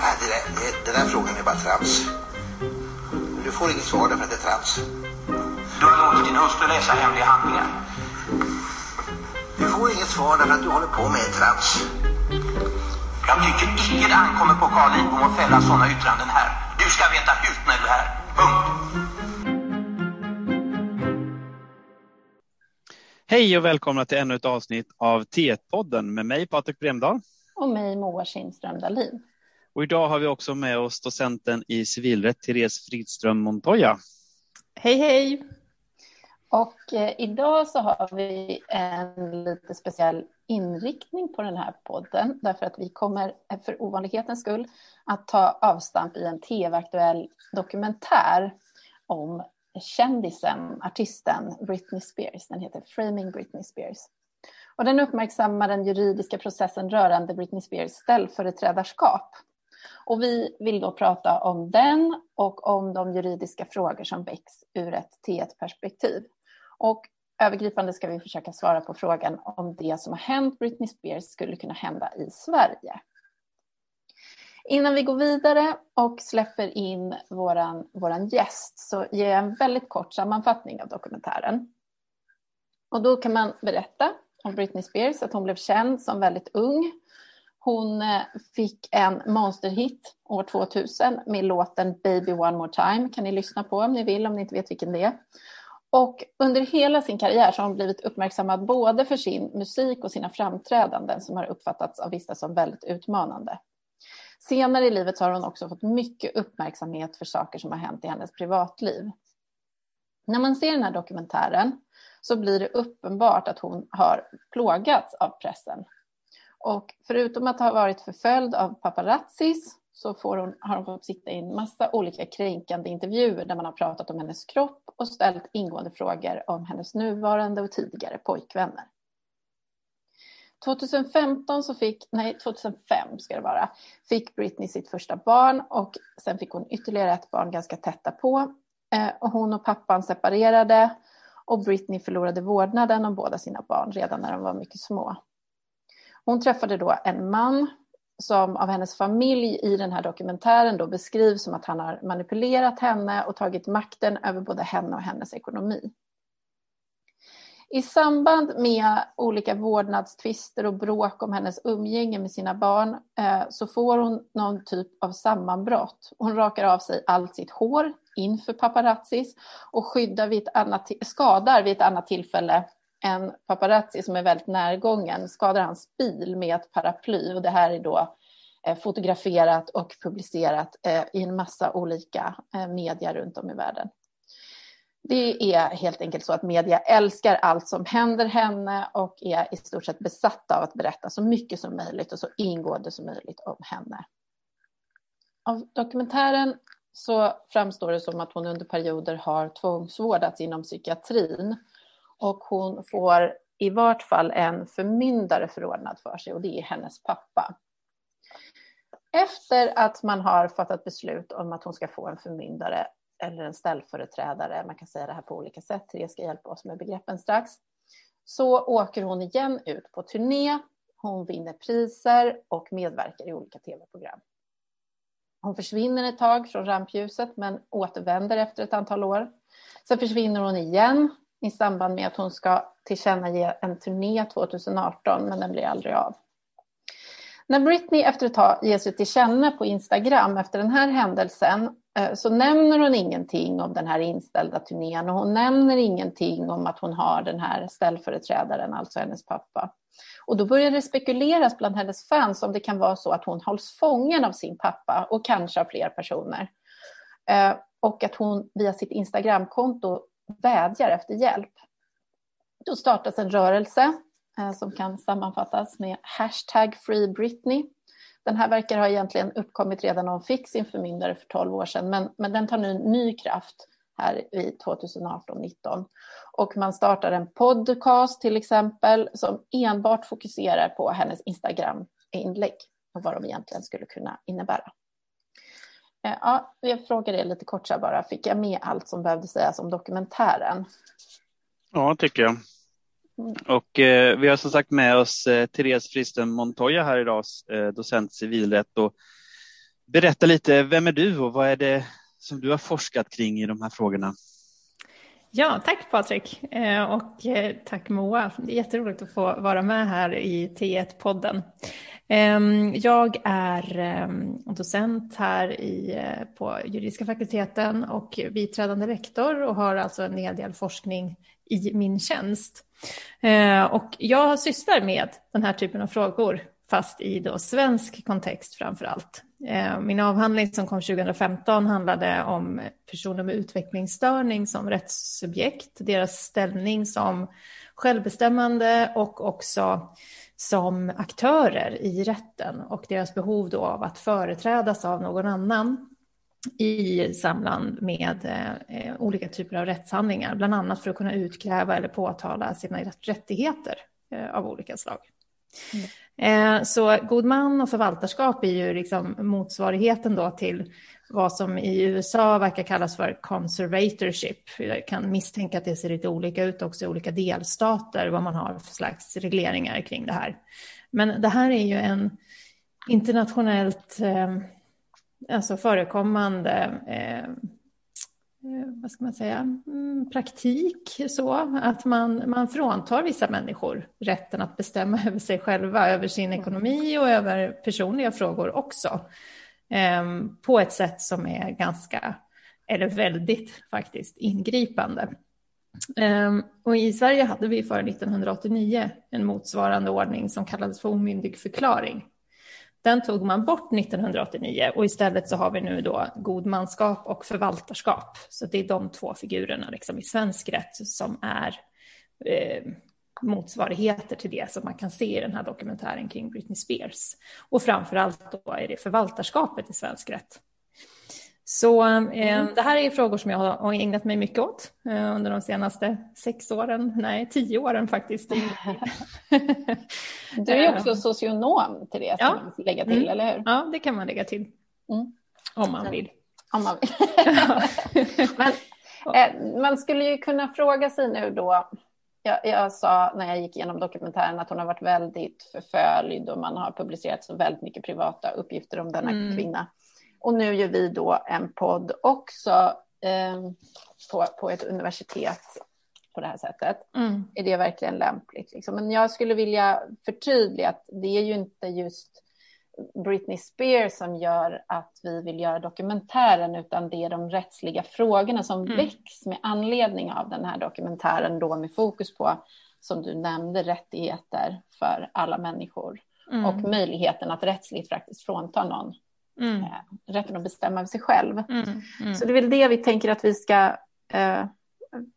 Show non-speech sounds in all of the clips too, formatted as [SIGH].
Nej, det där, det, den där frågan är bara trams. Du får inget svar därför att det är trams. Du har låtit din hustru läsa hemliga handlingar. Du får inget svar därför att du håller på med trams. Jag tycker icke det ankommer på Carl Lidbom att fälla sådana yttranden här. Du ska veta hut när du är här. Punkt. Hej och välkomna till ännu ett avsnitt av T1-podden med mig Patrik Bremdahl. Och mig Moa Kindström Dahlin. Och idag har vi också med oss docenten i civilrätt Therese Fridström Montoya. Hej hej! Och eh, idag så har vi en lite speciell inriktning på den här podden därför att vi kommer eh, för ovanlighetens skull att ta avstamp i en tv-aktuell dokumentär om kändisen, artisten Britney Spears. Den heter Framing Britney Spears. Och den uppmärksammar den juridiska processen rörande Britney Spears ställföreträdarskap. Och vi vill då prata om den och om de juridiska frågor som väcks ur ett T1-perspektiv. Och övergripande ska vi försöka svara på frågan om det som har hänt Britney Spears skulle kunna hända i Sverige. Innan vi går vidare och släpper in våran, våran gäst så ger jag en väldigt kort sammanfattning av dokumentären. Och då kan man berätta om Britney Spears, att hon blev känd som väldigt ung. Hon eh, fick en monsterhit år 2000 med låten Baby One More Time. kan ni lyssna på om ni vill, om ni inte vet vilken det är. Och under hela sin karriär så har hon blivit uppmärksammad både för sin musik och sina framträdanden som har uppfattats av vissa som väldigt utmanande. Senare i livet så har hon också fått mycket uppmärksamhet för saker som har hänt i hennes privatliv. När man ser den här dokumentären så blir det uppenbart att hon har plågats av pressen. Och förutom att ha varit förföljd av paparazzis så får hon, har hon fått sitta i en massa olika kränkande intervjuer där man har pratat om hennes kropp och ställt ingående frågor om hennes nuvarande och tidigare pojkvänner. 2015 så fick, nej 2005 ska det vara, fick Britney sitt första barn och sen fick hon ytterligare ett barn ganska tätt på. Eh, och hon och pappan separerade och Britney förlorade vårdnaden om båda sina barn redan när de var mycket små. Hon träffade då en man som av hennes familj i den här dokumentären då beskrivs som att han har manipulerat henne och tagit makten över både henne och hennes ekonomi. I samband med olika vårdnadstvister och bråk om hennes umgänge med sina barn eh, så får hon någon typ av sammanbrott. Hon rakar av sig allt sitt hår inför paparazzis och skyddar vid ett annat, skadar vid ett annat tillfälle en paparazzi som är väldigt närgången, skadar hans bil med ett paraply och det här är då eh, fotograferat och publicerat eh, i en massa olika eh, media runt om i världen. Det är helt enkelt så att media älskar allt som händer henne och är i stort sett besatta av att berätta så mycket som möjligt och så ingående som möjligt om henne. Av dokumentären så framstår det som att hon under perioder har tvångsvårdats inom psykiatrin och hon får i vart fall en förmyndare förordnad för sig och det är hennes pappa. Efter att man har fattat beslut om att hon ska få en förmyndare eller en ställföreträdare, man kan säga det här på olika sätt, Therese ska hjälpa oss med begreppen strax, så åker hon igen ut på turné, hon vinner priser och medverkar i olika tv-program. Hon försvinner ett tag från rampljuset men återvänder efter ett antal år. Sen försvinner hon igen i samband med att hon ska tillkännage en turné 2018 men den blir aldrig av. När Britney efter ett tag ger sig till känna på Instagram efter den här händelsen eh, så nämner hon ingenting om den här inställda turnén och hon nämner ingenting om att hon har den här ställföreträdaren, alltså hennes pappa. Och då börjar det spekuleras bland hennes fans om det kan vara så att hon hålls fången av sin pappa och kanske av fler personer. Eh, och att hon via sitt Instagramkonto vädjar efter hjälp. Då startas en rörelse eh, som kan sammanfattas med hashtag Free Britney den här verkar ha egentligen uppkommit redan när hon fick sin förmyndare för 12 år sedan, men, men den tar nu ny kraft här i 2018-19. Och man startar en podcast till exempel som enbart fokuserar på hennes Instagram-inlägg och vad de egentligen skulle kunna innebära. Eh, ja, jag frågar er lite kort så bara, fick jag med allt som behövde sägas om dokumentären? Ja, tycker jag. Och eh, vi har som sagt med oss eh, Therese Fristen Montoya här idag, eh, docent civilrätt. Och berätta lite, vem är du och vad är det som du har forskat kring i de här frågorna? Ja, tack Patrik eh, och eh, tack Moa. Det är jätteroligt att få vara med här i T1-podden. Ehm, jag är ehm, docent här i, eh, på juridiska fakulteten och biträdande rektor och har alltså en hel del forskning i min tjänst. Ehm, och jag sysslar med den här typen av frågor, fast i då svensk kontext framför allt. Min avhandling som kom 2015 handlade om personer med utvecklingsstörning som rättssubjekt, deras ställning som självbestämmande och också som aktörer i rätten och deras behov då av att företrädas av någon annan i samband med eh, olika typer av rättshandlingar, bland annat för att kunna utkräva eller påtala sina rättigheter eh, av olika slag. Mm. Eh, så god man och förvaltarskap är ju liksom motsvarigheten då till vad som i USA verkar kallas för conservatorship. Jag kan misstänka att det ser lite olika ut också i olika delstater, vad man har för slags regleringar kring det här. Men det här är ju en internationellt eh, alltså förekommande eh, eh vad ska man säga, mm, praktik så att man, man fråntar vissa människor rätten att bestämma [LAUGHS] över sig själva, över sin ekonomi och över personliga frågor också. Ehm, på ett sätt som är ganska, eller väldigt faktiskt, ingripande. Ehm, och i Sverige hade vi före 1989 en motsvarande ordning som kallades för omyndig förklaring. Den tog man bort 1989 och istället så har vi nu då godmanskap och förvaltarskap. Så det är de två figurerna liksom i svensk rätt som är eh, motsvarigheter till det som man kan se i den här dokumentären kring Britney Spears. Och framför allt då är det förvaltarskapet i svensk rätt. Så eh, mm. det här är frågor som jag har ägnat mig mycket åt eh, under de senaste sex åren, nej tio åren faktiskt. [LAUGHS] [LAUGHS] du är också socionom, Therese, ja. man lägga till, mm. eller hur? Ja, det kan man lägga till. Mm. Om man vill. [LAUGHS] Om man vill. Men eh, man skulle ju kunna fråga sig nu då, jag, jag, sa när jag gick igenom dokumentären att hon har varit väldigt förföljd och man har publicerat så väldigt mycket privata uppgifter om denna mm. kvinna. Och nu gör vi då en podd också eh, på, på ett universitet på det här sättet. Mm. Är det verkligen lämpligt? Liksom? Men jag skulle vilja förtydliga att det är ju inte just Britney Spears som gör att vi vill göra dokumentären, utan det är de rättsliga frågorna som mm. väcks med anledning av den här dokumentären, då med fokus på, som du nämnde, rättigheter för alla människor mm. och möjligheten att rättsligt faktiskt frånta någon mm. eh, rätten att bestämma över sig själv. Mm. Mm. Så det är väl det vi tänker att vi ska eh,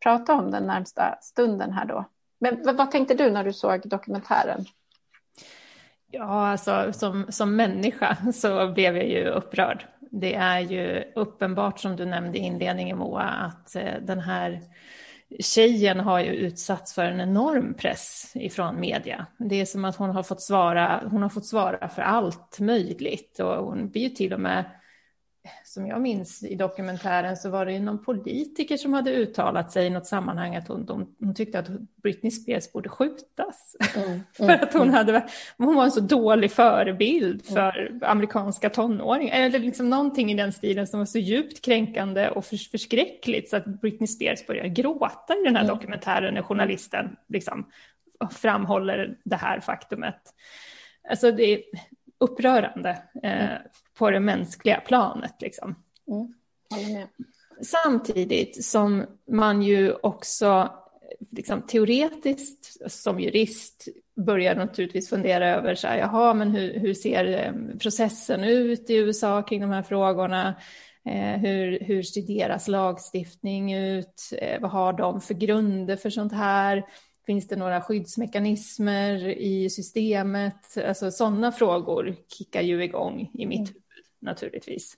prata om den närmsta stunden här då. Men vad, vad tänkte du när du såg dokumentären? Ja, alltså som, som människa [LAUGHS] så blev jag ju upprörd. Det är ju uppenbart som du nämnde i inledningen Moa att eh, den här tjejen har ju utsatts för en enorm press ifrån media. Det är som att hon har fått svara, hon har fått svara för allt möjligt och hon blir ju till och med som jag minns i dokumentären så var det ju någon politiker som hade uttalat sig i något sammanhang att hon, hon tyckte att Britney Spears borde skjutas. Mm, [LAUGHS] för att hon, mm. hade, hon var en så dålig förebild mm. för amerikanska tonåringar. Eller liksom någonting i den stilen som var så djupt kränkande och för, förskräckligt så att Britney Spears börjar gråta i den här mm. dokumentären när journalisten liksom framhåller det här faktumet. Alltså det upprörande. Eh, mm på det mänskliga planet. Liksom. Mm. Samtidigt som man ju också liksom, teoretiskt som jurist börjar naturligtvis fundera över så här, jaha, men hur, hur ser eh, processen ut i USA kring de här frågorna? Eh, hur, hur ser deras lagstiftning ut? Eh, vad har de för grunder för sånt här? Finns det några skyddsmekanismer i systemet? Alltså sådana frågor kickar ju igång i mitt mm. huvud naturligtvis.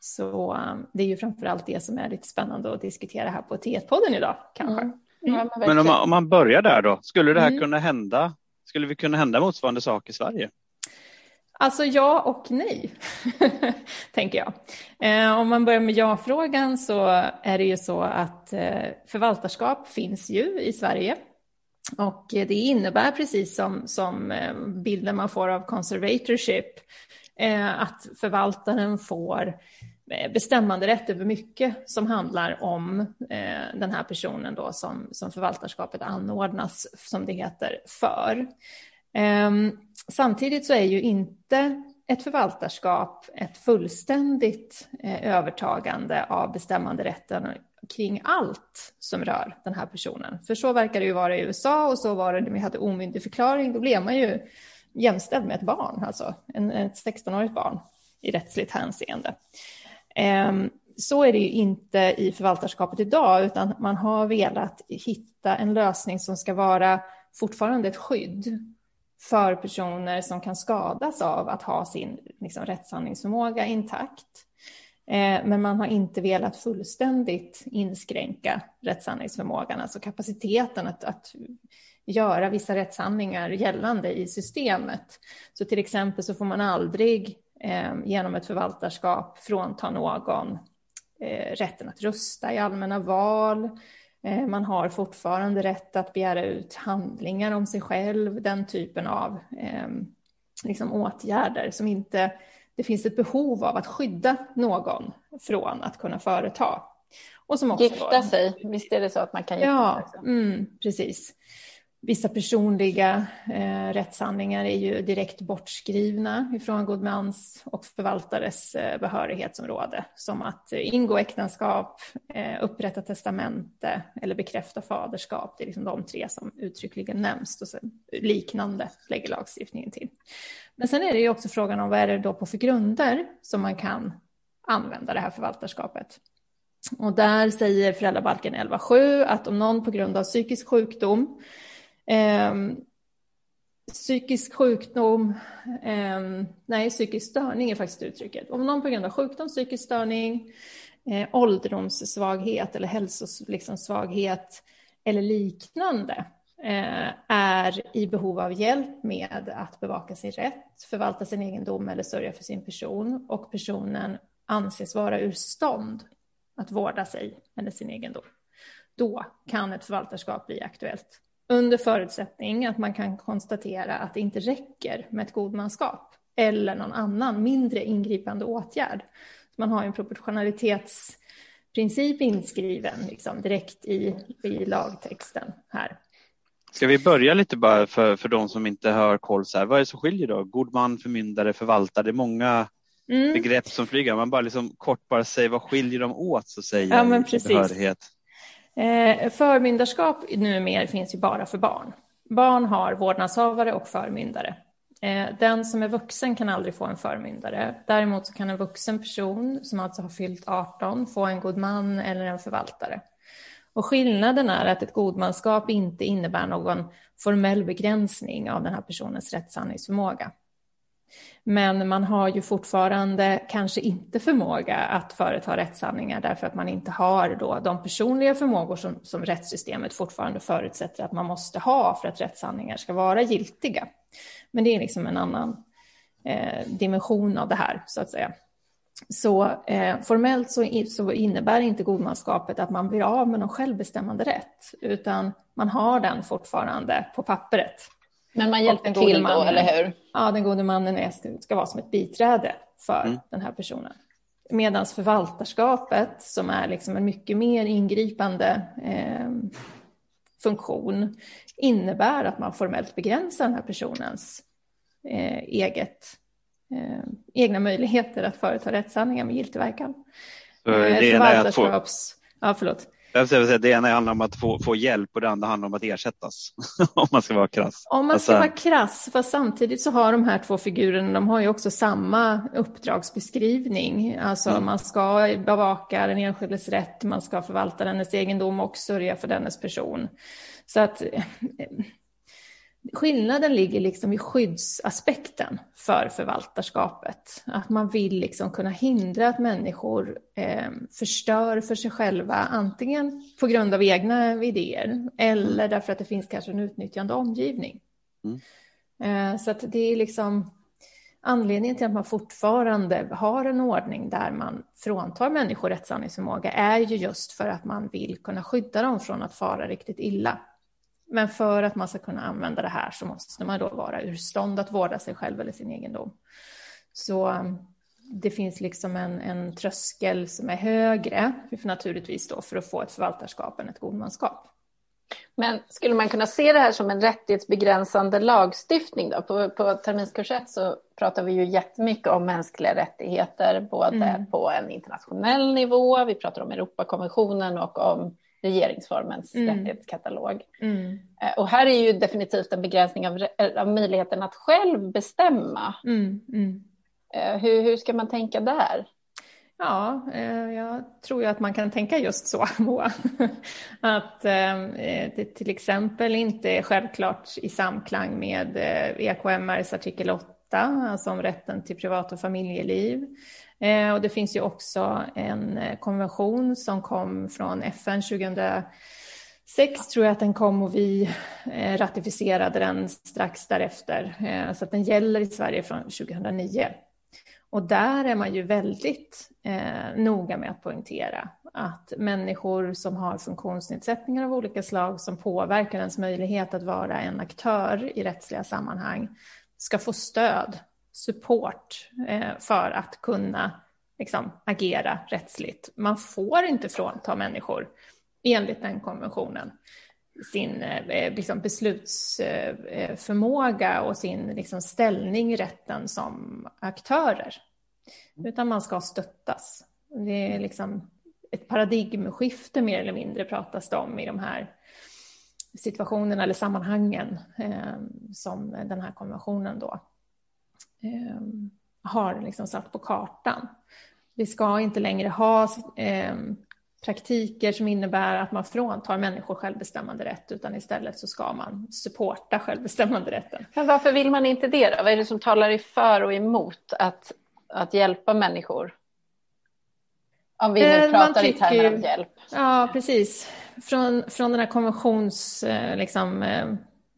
Så um, det är ju framför allt det som är lite spännande att diskutera här på T1-podden idag kanske. Mm. Mm. Men om man, om man, börjar där då, skulle det här mm. kunna hända? Skulle vi kunna hända motsvarande sak i Sverige? Alltså ja och nej, [LAUGHS] tänker jag. Eh, om man börjar med ja-frågan så är det ju så att eh, förvaltarskap finns ju i Sverige. Och det innebär precis som, som eh, bilden man får av conservatorship, eh, att förvaltaren får eh, bestämmande rätt över mycket som handlar om eh, den här personen då som, som förvaltarskapet anordnas, som det heter, för. Ehm, samtidigt så är ju inte ett förvaltarskap ett fullständigt övertagande av bestämmanderätten kring allt som rör den här personen. För så verkar det ju vara i USA och så var det när vi hade omyndigförklaring. Då blev man ju jämställd med ett barn, alltså en, ett 16-årigt barn i rättsligt hänseende. Um, så är det ju inte i förvaltarskapet idag, utan man har velat hitta en lösning som ska vara fortfarande ett skydd för personer som kan skadas av att ha sin liksom, rättshandlingsförmåga intakt. Eh, men man har inte velat fullständigt inskränka rättshandlingsförmågan, alltså kapaciteten att, att göra vissa rättshandlingar gällande i systemet. Så till exempel så får man aldrig eh, genom ett förvaltarskap frånta någon eh, rätten att rösta i allmänna val. Eh, man har fortfarande rätt att begära ut handlingar om sig själv, den typen av eh, liksom åtgärder som inte det finns ett behov av att skydda någon från att kunna företa. Och som också gifta sig, visst är det så att man kan gifta ja, sig? Ja, mm, precis. Vissa personliga eh, rättshandlingar är ju direkt bortskrivna ifrån god mans och förvaltares eh, behörighetsområde, som att ingå äktenskap, eh, upprätta testamente eller bekräfta faderskap. Det är liksom de tre som uttryckligen nämns och sen liknande lägger lagstiftningen till. Men sen är det ju också frågan om vad är det då på för grunder som man kan använda det här förvaltarskapet. Och där säger föräldrabalken 11.7 att om någon på grund av psykisk sjukdom Eh, psykisk sjukdom, eh, nej psykisk störning är faktiskt uttrycket. Om någon på grund av sjukdom, psykisk störning, eh, ålderdomssvaghet eller hälsosvaghet liksom eller liknande eh, är i behov av hjälp med att bevaka sin rätt, förvalta sin egendom eller sörja för sin person och personen anses vara ur stånd att vårda sig eller sin egendom. Då kan ett förvaltarskap bli aktuellt under förutsättning att man kan konstatera att det inte räcker med ett godmanskap eller någon annan mindre ingripande åtgärd. Man har en proportionalitetsprincip inskriven liksom, direkt i, i lagtexten här. Ska vi börja lite bara för, för de som inte har koll, så här, vad är det som skiljer då? God man, förmyndare, förvaltare, det är många mm. begrepp som flyger. Man bara liksom kort bara säger vad skiljer de åt så säger ja, men precis. behörighet. Eh, förmyndarskap numera finns ju bara för barn. Barn har vårdnadshavare och förmyndare. Eh, den som är vuxen kan aldrig få en förmyndare. Däremot så kan en vuxen person som alltså har fyllt 18 få en god man eller en förvaltare. Och skillnaden är att ett godmanskap inte innebär någon formell begränsning av den här personens rättshandlingsförmåga. Men man har ju fortfarande kanske inte förmåga att företa rättshandlingar därför att man inte har då de personliga förmågor som, som rättssystemet fortfarande förutsätter att man måste ha för att rättshandlingar ska vara giltiga. Men det är liksom en annan eh, dimension av det här, så att säga. Så eh, formellt så, så, innebär inte godmanskapet att man blir av med någon självbestämmande rätt, utan man har den fortfarande på pappret. Men man hjälper till då, eller hur? Ja, den gode mannen är, ska vara som ett biträde för mm. den här personen. Medan förvaltarskapet, som är liksom en mycket mer ingripande eh, funktion, innebär att man formellt begränsar den här personens eh, eget, eh, egna möjligheter att företa rättshandlingar med giltig verkan. Så det eh, är att få... Ja, förlåt. Det ena handlar om att få, få hjälp och det andra handlar om att ersättas. [LAUGHS] om man ska vara krass. Om man ska alltså... vara krass, fast samtidigt så har de här två figurerna, de har ju också samma uppdragsbeskrivning. Alltså mm. man ska bevaka den enskildes rätt, man ska förvalta dennes egendom och sörja för dennes person. Så att Skillnaden ligger liksom i skyddsaspekten för förvaltarskapet. Att man vill liksom kunna hindra att människor eh, förstör för sig själva, antingen på grund av egna idéer eller mm. därför att det finns kanske en utnyttjande omgivning. Mm. Eh, så att det är liksom anledningen till att man fortfarande har en ordning där man fråntar människor rättshandlingsförmåga är ju just för att man vill kunna skydda dem från att fara riktigt illa Men för att man ska kunna använda det här så måste man då vara ur stånd att vårda sig själv eller sin egendom. Så um, det finns liksom en, en tröskel som är högre, för naturligtvis då för att få ett förvaltarskap än ett godmanskap. Men skulle man kunna se det här som en rättighetsbegränsande lagstiftning? Då? På, på terminskurs 1 så pratar vi ju jättemycket om mänskliga rättigheter, både mm. på en internationell nivå, vi pratar om Europakonventionen och om regeringsformens mm. rättighetskatalog. Mm. Eh, och här är ju definitivt en begränsning av, av möjligheten att själv bestämma. Mm. mm. Eh, hur, hur ska man tänka där? Ja, eh, jag tror ju att man kan tänka just så, [LAUGHS] Moa. Att det till exempel inte är självklart i samklang med EKMRs e artikel 8, alltså om rätten till privat och familjeliv. Eh, och det finns ju också en eh, konvention som kom från FN 2006 tror jag att den kom och vi eh, ratificerade den strax därefter. Eh, så att den gäller i Sverige från 2009. Och där är man ju väldigt eh, noga med att poängtera att människor som har funktionsnedsättningar av olika slag som påverkar ens möjlighet att vara en aktör i rättsliga sammanhang ska få stöd support eh, för att kunna liksom, agera rättsligt. Man får inte frånta människor enligt den konventionen sin eh, liksom beslutsförmåga och sin liksom, ställning i rätten som aktörer. Utan man ska stöttas. Det är liksom ett paradigmskifte mer eller mindre pratas det om i de här situationerna eller sammanhangen eh, som den här konventionen då eh, har liksom satt på kartan. Vi ska inte längre ha eh, praktiker som innebär att man fråntar människor självbestämmande rätt, utan istället så ska man supporta självbestämmanderätten. Men varför vill man inte det då? Vad är det som talar för och emot att, att hjälpa människor? Om vi nu eh, pratar tycker, i termer av hjälp. Ja, precis. Från, från den här konventions... Eh, liksom, eh,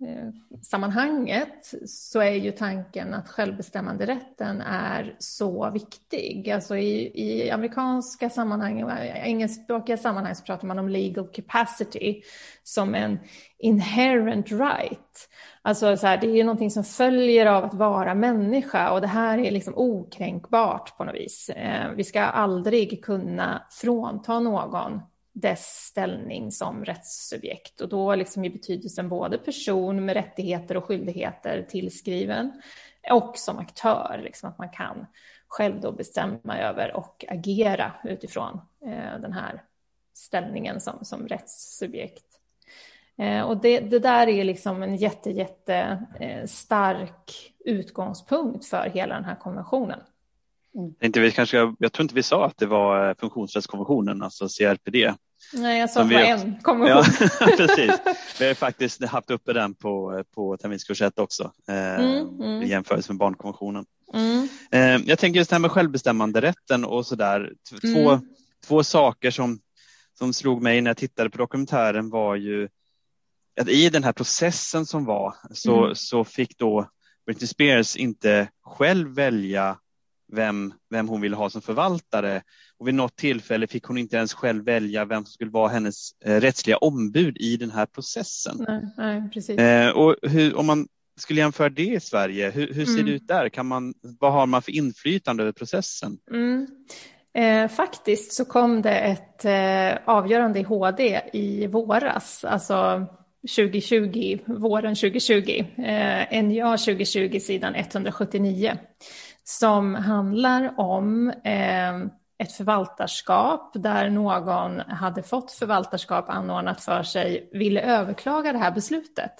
Eh, sammanhanget så är ju tanken att självbestämmanderätten är så viktig. Alltså i, i amerikanska sammanhang, engelskspråkiga sammanhang så pratar man om legal capacity som en inherent right. Alltså så här, det är ju någonting som följer av att vara människa och det här är liksom okränkbart på något vis. Eh, vi ska aldrig kunna frånta någon dess ställning som rättssubjekt och då liksom i betydelsen både person med rättigheter och skyldigheter tillskriven och som aktör, liksom att man kan själv då bestämma över och agera utifrån eh, den här ställningen som, som rättssubjekt. Eh, och det, det, där är liksom en jätte, jätte eh, stark utgångspunkt för hela den här konventionen. Mm. Inte vi kanske, jag tror inte vi sa att det var eh, funktionsrättskonventionen, alltså CRPD. Nej, jag sa var en konvention. Ja, [LAUGHS] precis. [LAUGHS] Vi har faktiskt haft uppe den på, på terminskurs 1 också eh, mm, mm. i jämförelse med barnkonventionen. Mm. Eh, jag tänker just det här med självbestämmanderätten och så där. Två, mm. två saker som, som slog mig när jag tittade på dokumentären var ju att i den här processen som var så, mm. så fick då Britney Spears inte själv välja vem, vem hon ville ha som förvaltare. Och vid något tillfälle fick hon inte ens själv välja vem som skulle vara hennes eh, rättsliga ombud i den här processen. Nej, nej, precis. Eh, och hur, om man skulle jämföra det i Sverige, hur, hur ser mm. det ut där? Kan man, vad har man för inflytande över processen? Mm. Eh, faktiskt så kom det ett eh, avgörande i HD i våras, alltså 2020, våren 2020, eh, NJA 2020 sidan 179 som handlar om eh, ett förvaltarskap där någon hade fått förvaltarskap anordnat för sig, ville överklaga det här beslutet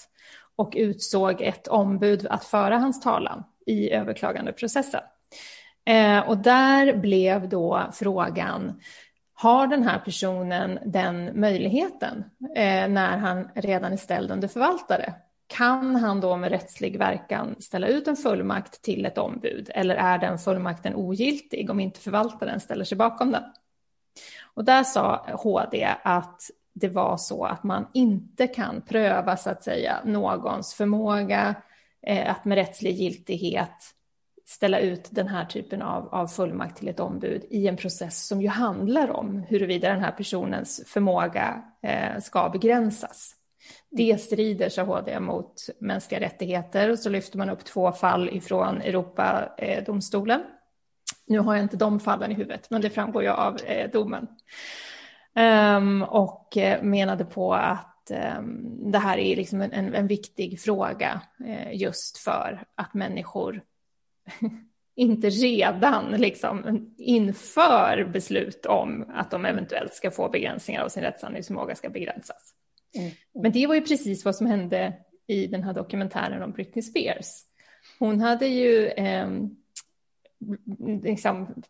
och utsåg ett ombud att föra hans talan i överklagandeprocessen. Eh, och där blev då frågan, har den här personen den möjligheten eh, när han redan är ställd under förvaltare? Kan han då med rättslig verkan ställa ut en fullmakt till ett ombud eller är den fullmakten ogiltig om inte förvaltaren ställer sig bakom den? Och där sa HD att det var så att man inte kan pröva så att säga någons förmåga eh, att med rättslig giltighet ställa ut den här typen av, av fullmakt till ett ombud i en process som ju handlar om huruvida den här personens förmåga eh, ska begränsas. Det strider, sa HD, mot mänskliga rättigheter och så lyfter man upp två fall ifrån Europadomstolen. Nu har jag inte de fallen i huvudet, men det framgår ju av eh, domen. Ehm, och eh, menade på att ehm, det här är liksom en, en, en viktig fråga eh, just för att människor [LAUGHS] inte redan liksom inför beslut om att de eventuellt ska få begränsningar av sin rättshandlingsförmåga ska begränsas. Mm. Men det var ju precis vad som hände i den här dokumentären om Britney Spears. Hon hade ju eh, liksom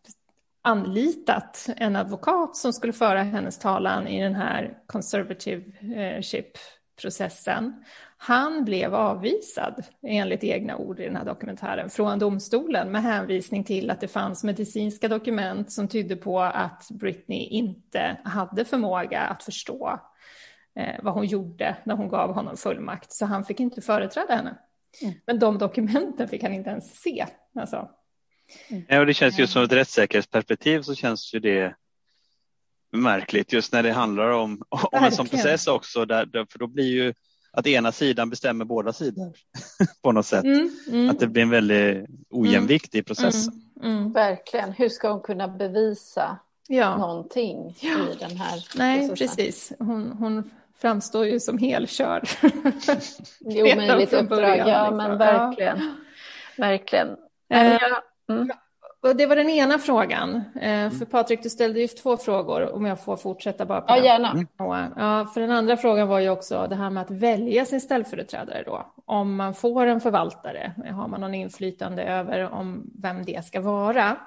anlitat en advokat som skulle föra hennes talan i den här conservativeship-processen. Han blev avvisad, enligt egna ord i den här dokumentären, från domstolen med hänvisning till att det fanns medicinska dokument som tydde på att Britney inte hade förmåga att förstå eh, vad hon gjorde när hon gav honom fullmakt, så han fick inte företräda henne. Mm. Men de dokumenten fick han inte ens se. Alltså. Mm. Ja, och det känns ju som ett rättssäkerhetsperspektiv så känns ju det märkligt just när det handlar om, om en sån process också, där, för då blir ju att ena sidan bestämmer båda sidor [LAUGHS] på något sätt. Mm, mm. Att det blir en väldigt ojämvikt i mm, processen. Mm, mm, Verkligen. Hur ska hon kunna bevisa ja. någonting ja. i den här Nej, resursen? precis. Hon, hon framstår ju som helkörd. det är omöjligt [LAUGHS] uppdrag, ja liksom. men verkligen. Ja. Verkligen. Äh, mm. Och det var den ena frågan. Eh, för Patrik, du ställde ju två frågor, om jag får fortsätta bara. På ja, gärna. Mm. Ja, för den andra frågan var ju också det här med att välja sin ställföreträdare då. Om man får en förvaltare, har man någon inflytande över om vem det ska vara?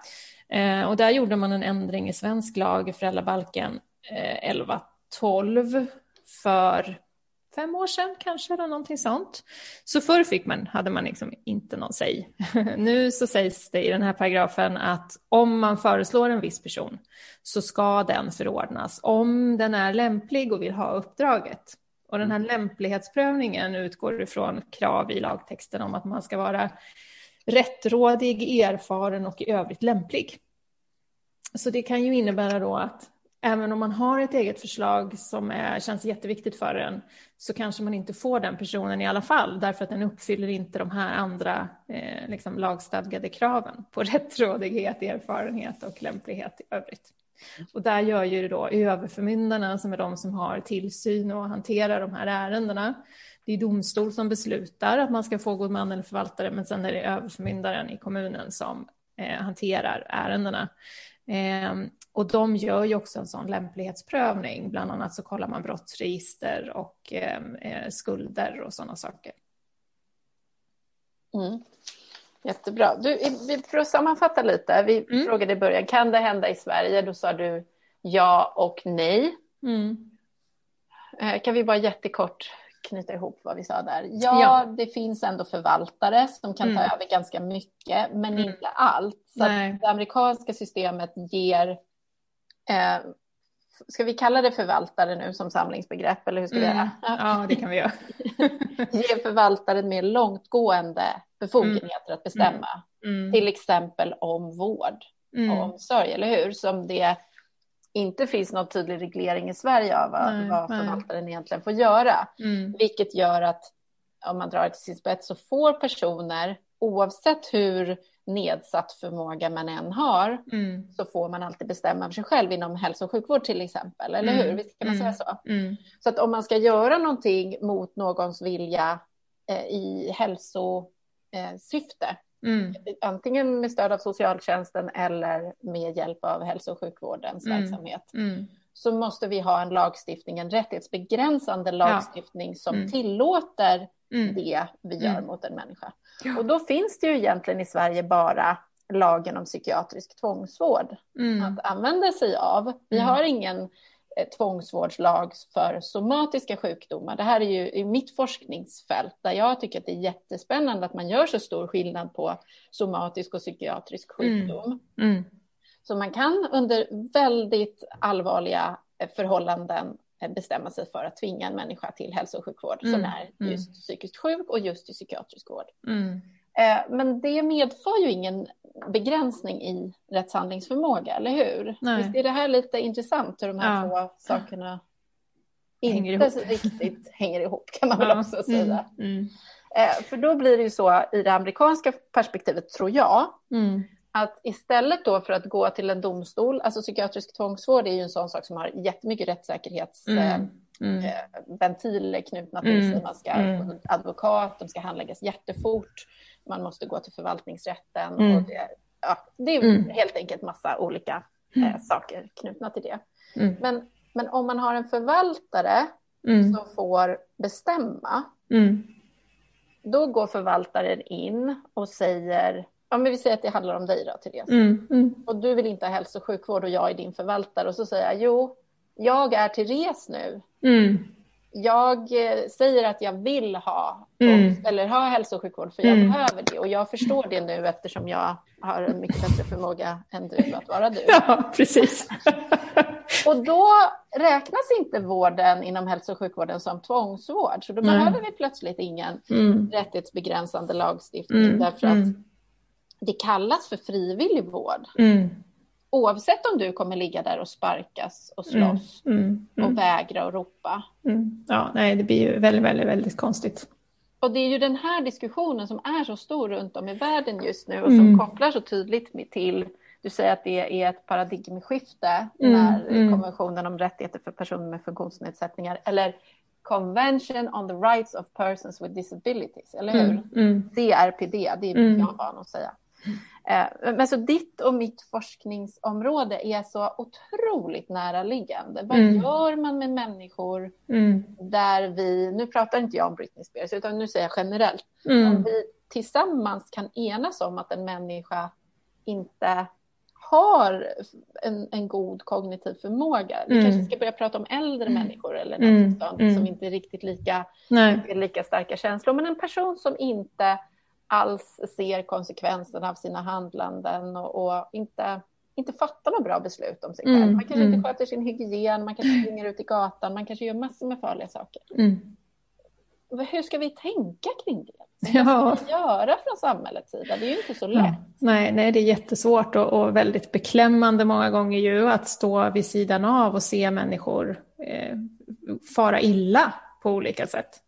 Eh, och där gjorde man en ändring i svensk lag, föräldrabalken eh, 1112, för fem år sedan kanske, eller någonting sånt. Så förr fick man, hade man liksom inte någon säg. [LAUGHS] nu så sägs det i den här paragrafen att om man föreslår en viss person så ska den förordnas om den är lämplig och vill ha uppdraget. Och den här mm. lämplighetsprövningen utgår ifrån krav i lagtexten om att man ska vara rättrådig, erfaren och i övrigt lämplig. Så det kan ju innebära då att även om man har ett eget förslag som är, känns jätteviktigt för en så kanske man inte får den personen i alla fall därför att den uppfyller inte de här andra eh, liksom lagstadgade kraven på [LAUGHS] rättrådighet, erfarenhet och lämplighet i övrigt. Och där gör ju då överförmyndarna som är de som har tillsyn och hanterar de här ärendena. Det är domstol som beslutar att man ska få god man eller förvaltare men sen är det överförmyndaren i kommunen som eh, hanterar ärendena. Eh, och de gör ju också en sån lämplighetsprövning. Bland annat så kollar man brottsregister och ehm, eh, skulder och sådana saker. Mm. Jättebra. Du, för att sammanfatta lite, vi mm. frågade i början, kan det hända i Sverige? Då sa du ja och nej. Mm. Eh, kan vi bara jättekort knyta ihop vad vi sa där? Ja, ja. det finns ändå förvaltare som kan ta mm. över ganska mycket, men mm. inte allt. Så det amerikanska systemet ger Eh, ska vi kalla det förvaltare nu som samlingsbegrepp eller hur ska vi mm. göra? [LAUGHS] Ja, det kan vi göra. [LAUGHS] Ge förvaltaren mer långtgående befogenheter mm. att bestämma. Mm. mm. Till exempel om vård och mm. omsorg, eller hur? Som det inte finns någon tydlig reglering i Sverige av vad, nej, vad förvaltaren nej. egentligen får göra. Vilket gör att om man drar det till sin spets så får personer oavsett hur nedsatt förmåga man än har mm. så får man alltid bestämma för sig själv inom hälso och sjukvård till exempel, eller mm. hur? Visst kan man säga mm. så? Mm. Så att om man ska göra någonting mot någons vilja eh, i hälsosyfte, eh, antingen med stöd av socialtjänsten eller med hjälp av hälso och sjukvårdens mm. verksamhet, så måste vi ha en lagstiftning, en rättighetsbegränsande lagstiftning ja. som tillåter det vi gör mot en människa. Ja. Och då finns det ju egentligen i Sverige bara lagen om psykiatrisk tvångsvård mm. att använda sig av. Vi mm. har ingen eh, tvångsvårdslag för somatiska sjukdomar. Det här är ju i mitt forskningsfält där jag tycker att det är jättespännande att man gör så stor skillnad på somatisk och psykiatrisk mm. sjukdom. Mm. Så man kan under väldigt allvarliga eh, förhållanden eh, bestämma sig för att tvinga en människa till hälso och sjukvård mm. som är mm. just psykiskt sjuk och just i psykiatrisk vård. Mm. Eh, men det medför ju ingen begränsning i rättshandlingsförmåga, eller hur? Nej. Visst är det här lite intressant hur de här ja. två sakerna inte hänger riktigt [LAUGHS] hänger ihop kan man väl ja. också säga. Mm. Mm. För då blir det ju så i det amerikanska perspektivet, tror jag, mm. Att istället då för att gå till en domstol, alltså psykiatrisk tvångsvård är ju en sån sak som har jättemycket rättssäkerhetsventiler mm. mm. eh, knutna till sig. Man ska mm. advokat, de ska handläggas jättefort, man måste gå till förvaltningsrätten. Och det, ja, det är helt enkelt massa olika eh, saker knutna till det. Men, men om man har en förvaltare som får bestämma, då går förvaltaren in och säger, ja men vi säger att det handlar om dig då Therese. Mm, mm. Och du vill inte ha hälso och sjukvård och jag är din förvaltare. Och så säger jag, jo, jag är Therese nu. Mm jag eh, säger att jag vill ha, mm. eller ha hälso och sjukvård för jag mm. behöver det. Och jag förstår det nu eftersom jag har en mycket bättre förmåga än du att vara du. [LAUGHS] Ja, precis. [LAUGHS] och då räknas inte vården inom hälso och sjukvården som tvångsvård. Så då behöver vi plötsligt ingen mm. rättighetsbegränsande lagstiftning. Därför att. Det kallas för frivillig vård. Mm. Oavsett om du kommer ligga där och sparkas och mm, slåss mm, mm, mm. och vägra och ropa. Mm. Ja, nej, det blir ju väldigt, väldigt, väldigt konstigt. Och det är ju den här diskussionen som är så stor runt om i världen just nu och som mm. kopplar så tydligt till, du säger att det är ett paradigmskifte när konventionen om rättigheter för personer med funktionsnedsättningar, eller Convention on the Rights of Persons with Disabilities, eller hur? CRPD, det är mm. jag van att säga. Eh, men så ditt och mitt forskningsområde är så otroligt näraliggande. Vad mm. gör man med människor mm. där vi, nu pratar inte jag om Britney Spears, utan nu säger jag generellt, mm. om vi tillsammans kan enas om att en människa inte har en, en god kognitiv förmåga. Vi mm. kanske ska börja prata om äldre mm. människor eller mm. något sånt som inte är riktigt lika, lika starka känslor. Men en person som inte alls ser konsekvenserna av sina handlanden och, och inte, inte fattar några bra beslut om sig själv. Mm, man kanske mm. inte sköter sin hygien, man kanske springer ut i gatan, man kanske gör massor med farliga saker. Mm. Hur ska vi tänka kring det? Ja. Vad ska vi göra från samhällets sida? Det är ju inte så lätt. Ja. Nej, nej, det är jättesvårt och, och, väldigt beklämmande många gånger ju att stå vid sidan av och se människor eh, fara illa på olika sätt.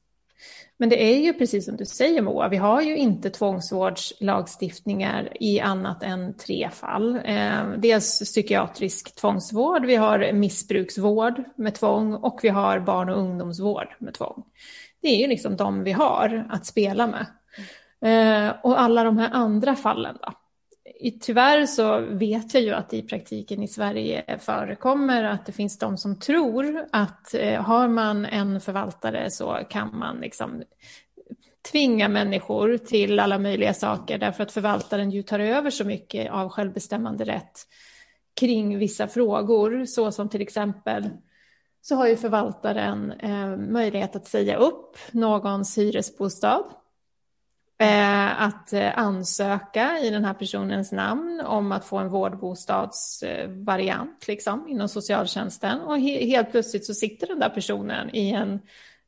Men det är ju precis som du säger Moa, vi har ju inte tvångsvårdslagstiftningar i annat än tre fall. Eh, dels psykiatrisk tvångsvård, vi har missbruksvård med tvång och vi har barn och ungdomsvård med tvång. Det är ju liksom de vi har att spela med. Eh, och alla de här andra fallen då? Tyvärr så vet jag ju att i praktiken i Sverige förekommer att det finns de som tror att eh, har man en förvaltare så kan man liksom tvinga människor till alla möjliga saker. Därför att förvaltaren ju tar över så mycket av självbestämmande rätt kring vissa frågor, så som till exempel så har ju förvaltaren eh, möjlighet att säga upp någons hyresbostad att eh, ansöka i den här personens namn om att få en vårdbostadsvariant liksom, inom socialtjänsten. Och he helt plötsligt så sitter den där personen i en,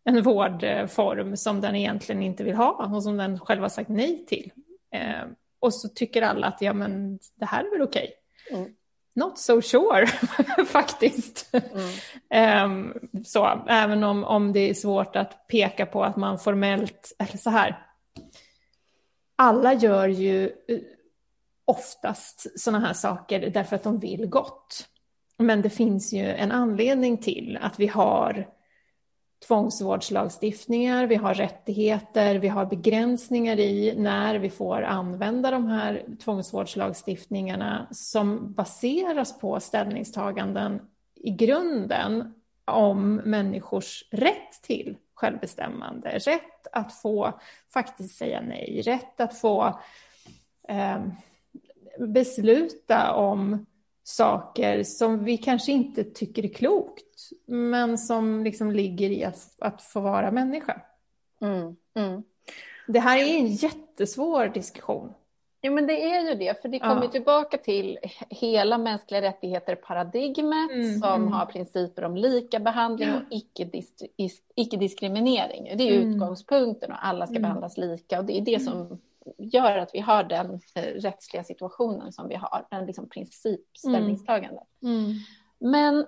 en vårdform som den egentligen inte vill ha och som den själv har sagt nej till. Eh, och så tycker alla att ja, men det här är väl okej. Okay. Mm. Not so sure, [LAUGHS] faktiskt. Mm. um, [LAUGHS] så, även om, om det är svårt att peka på att man formellt, eller så här, alla gör ju eh, oftast sådana här saker därför att de vill gott. Men det finns ju en anledning till att vi har tvångsvårdslagstiftningar, vi har rättigheter, vi har begränsningar i när vi får använda de här tvångsvårdslagstiftningarna som baseras på ställningstaganden i grunden om människors rätt till självbestämmande, rätt att få faktiskt säga nej, rätt att få eh, besluta om saker som vi kanske inte tycker är klokt, men som liksom ligger i att, att få vara människa. Mm, mm. Det här är en jättesvår diskussion. Ja, men det är ju det, för det kommer ja. tillbaka till hela mänskliga rättigheter-paradigmet mm, som mm. har principer om lika behandling och icke-diskriminering. Det är mm. utgångspunkten och alla ska mm. behandlas lika och det är det som mm. gör att vi har den eh, rättsliga situationen som vi har, den liksom principställningstagandet. Mm. Men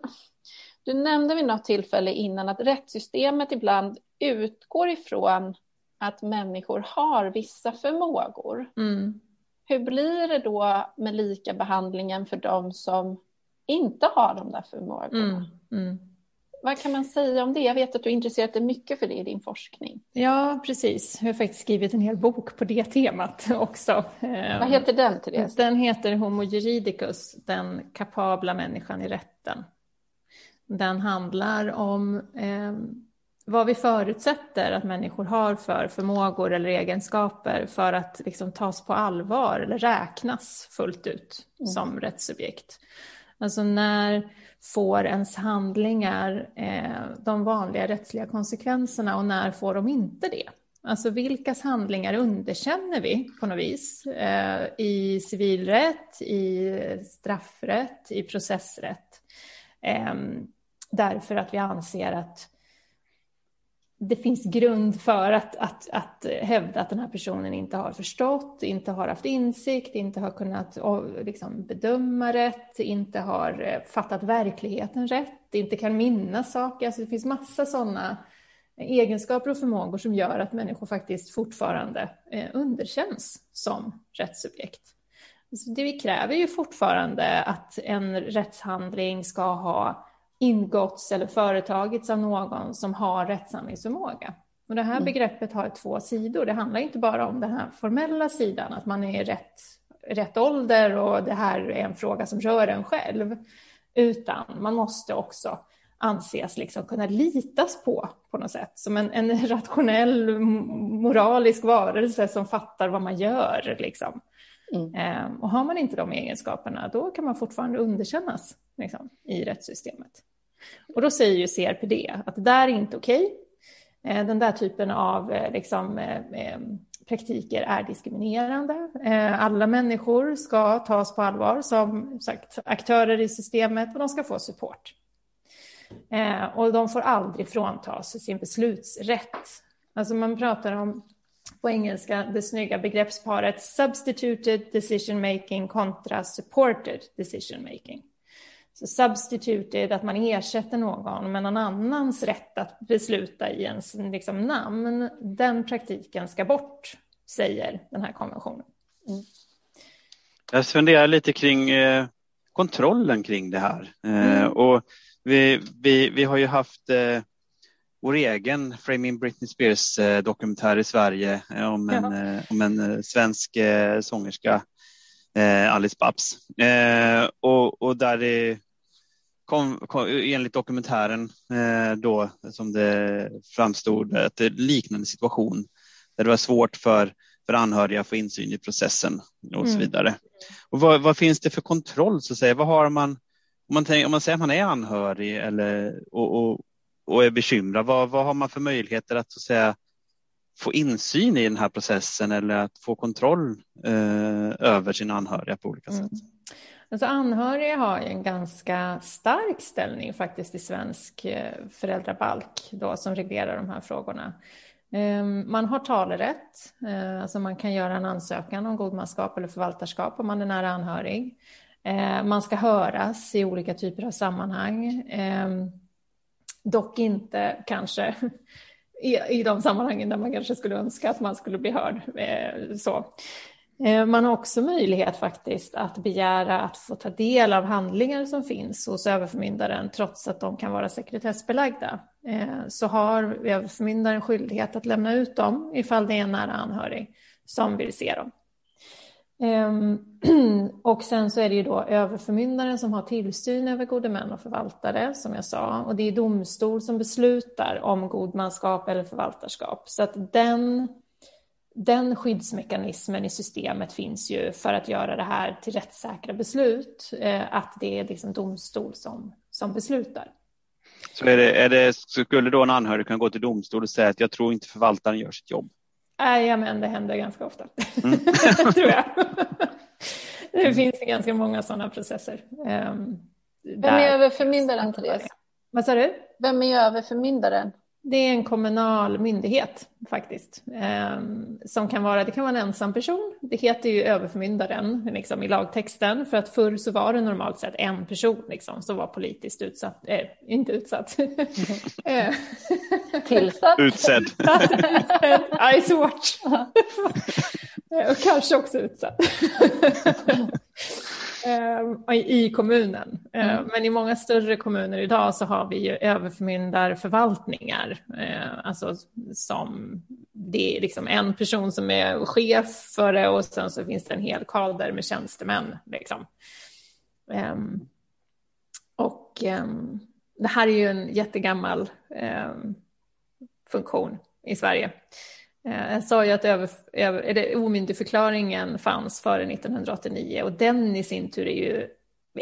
Du nämnde vid något tillfälle innan att rättssystemet ibland utgår ifrån att människor har vissa förmågor. Mm. Hur blir det då med lika behandlingen för de som inte har de där förmågorna? Mm. Mm. Vad kan man säga om det? Jag vet att du intresserat dig mycket för det i din forskning. Ja, precis. Jag har faktiskt skrivit en hel bok på det temat [LAUGHS] också. Vad heter den, Therese? Den heter Homo juridicus, den kapabla människan i rätten. Den handlar om eh, vad vi förutsätter att människor har för förmågor eller egenskaper för att liksom tas på allvar eller räknas fullt ut mm. som rättssubjekt. Alltså när får ens handlingar eh, de vanliga rättsliga konsekvenserna och när får de inte det? Alltså vilkas handlingar underkänner vi på något vis eh, i civilrätt, i straffrätt, i processrätt? Eh, därför att vi anser att det finns grund för att, att, att hävda att den här personen inte har förstått, inte har haft insikt, inte har kunnat liksom, bedöma rätt, inte har eh, fattat verkligheten rätt, inte kan minnas saker. Alltså det finns massa sådana egenskaper och förmågor som gör att människor faktiskt fortfarande eh, underkänns som rättssubjekt. Så det vi kräver ju fortfarande att en rättshandling ska ha ingåtts eller företagits av någon som har rättshandlingsförmåga. Och det här mm. begreppet har två sidor. Det handlar inte bara om den här formella sidan, att man är i rätt, rätt ålder och det här är en fråga som rör en själv, utan man måste också anses liksom kunna litas på på något sätt, som en, en rationell moralisk varelse som fattar vad man gör. Liksom. Mm. Ehm, och har man inte de egenskaperna, då kan man fortfarande underkännas liksom, i rättssystemet. Och då säger ju CRPD att det där är inte okej. Okay. Den där typen av eh, liksom, eh, praktiker är diskriminerande. Alla människor ska tas på allvar som sagt, aktörer i systemet och de ska få support. Och de får aldrig fråntas sin beslutsrätt. Alltså man pratar om på engelska det snygga begreppsparet substituted decision making kontra supported decision making. Så substituted, att man ersätter någon med någon annans rätt att besluta i ens liksom, namn, den praktiken ska bort, säger den här konventionen. Mm. Jag funderar lite kring eh, kontrollen kring det här. Eh, mm. och vi, vi, vi har ju haft eh, vår egen Framing Britney Spears eh, dokumentär i Sverige eh, om en, ja. om en svensk sångerska, Alice Babs. och, och där det kom, kom, enligt dokumentären eh, då som det framstod att en liknande situation där det var svårt för, för anhöriga att få insyn i processen och så mm. vidare. Och vad, vad, finns det för kontroll så att säga? Vad har man om man, tänker, om man säger att man är anhörig eller, och, och, och är bekymrad, vad, vad har man för möjligheter att, så att säga, få insyn i den här processen eller att få kontroll eh, över sina anhöriga på olika sätt? Mm. Alltså anhöriga har ju en ganska stark ställning faktiskt i svensk eh, föräldrabalk då, som reglerar de här frågorna. Ehm, man har talerätt, eh, alltså man kan göra en ansökan om godmanskap eller förvaltarskap om man är nära anhörig. Eh, man ska höras i olika typer av sammanhang, ehm, dock inte kanske [LAUGHS] i, de sammanhangen där man kanske skulle önska att man skulle bli hörd. Så. Eh, man har också möjlighet faktiskt att begära att få ta del av handlingar som finns hos överförmyndaren trots att de kan vara sekretessbelagda. Eh, så har överförmyndaren skyldighet att lämna ut dem ifall det är en nära anhörig som vill se dem. Ehm, [CLEARS THROAT] och sen så är det ju då överförmyndaren som har tillsyn över gode män och förvaltare, som jag sa. Och det är domstol som beslutar om godmanskap eller förvaltarskap. Så att den den skyddsmekanismen i systemet finns ju för att göra det här till rättssäkra beslut, eh, att det är liksom domstol som, som beslutar. Så är det, är det, skulle då en anhörig kunna gå till domstol och säga att jag tror inte förvaltaren gör sitt jobb? Nej, men det händer ganska ofta, mm. [LAUGHS] tror jag. det finns ganska många sådana processer. Um, Vem är överförmyndaren, Therese? Vad sa du? Vem är överförmyndaren? Det är en kommunal myndighet faktiskt. Eh, som kan vara, det kan vara en ensam person. Det heter ju överförmyndaren liksom, i lagtexten. För att förr så var det normalt sett en person liksom, som var politiskt utsatt. Eh, inte utsatt. [LAUGHS] Eh. Tillsatt. Utsedd. [LAUGHS] Utsedd. Ice watch. Och kanske också utsatt. [LAUGHS] Eh, i kommunen. Eh, mm. Men i många större kommuner idag så har vi ju överförmyndarförvaltningar. Eh, alltså som det är liksom en person som är chef för det och sen så finns det en hel kader med tjänstemän. Liksom. Ehm, och ehm, det här är ju en jättegammal ehm, funktion i Sverige. Eh, jag sa ju att över, över, omyndigförklaringen fanns före 1989 och den i sin tur är ju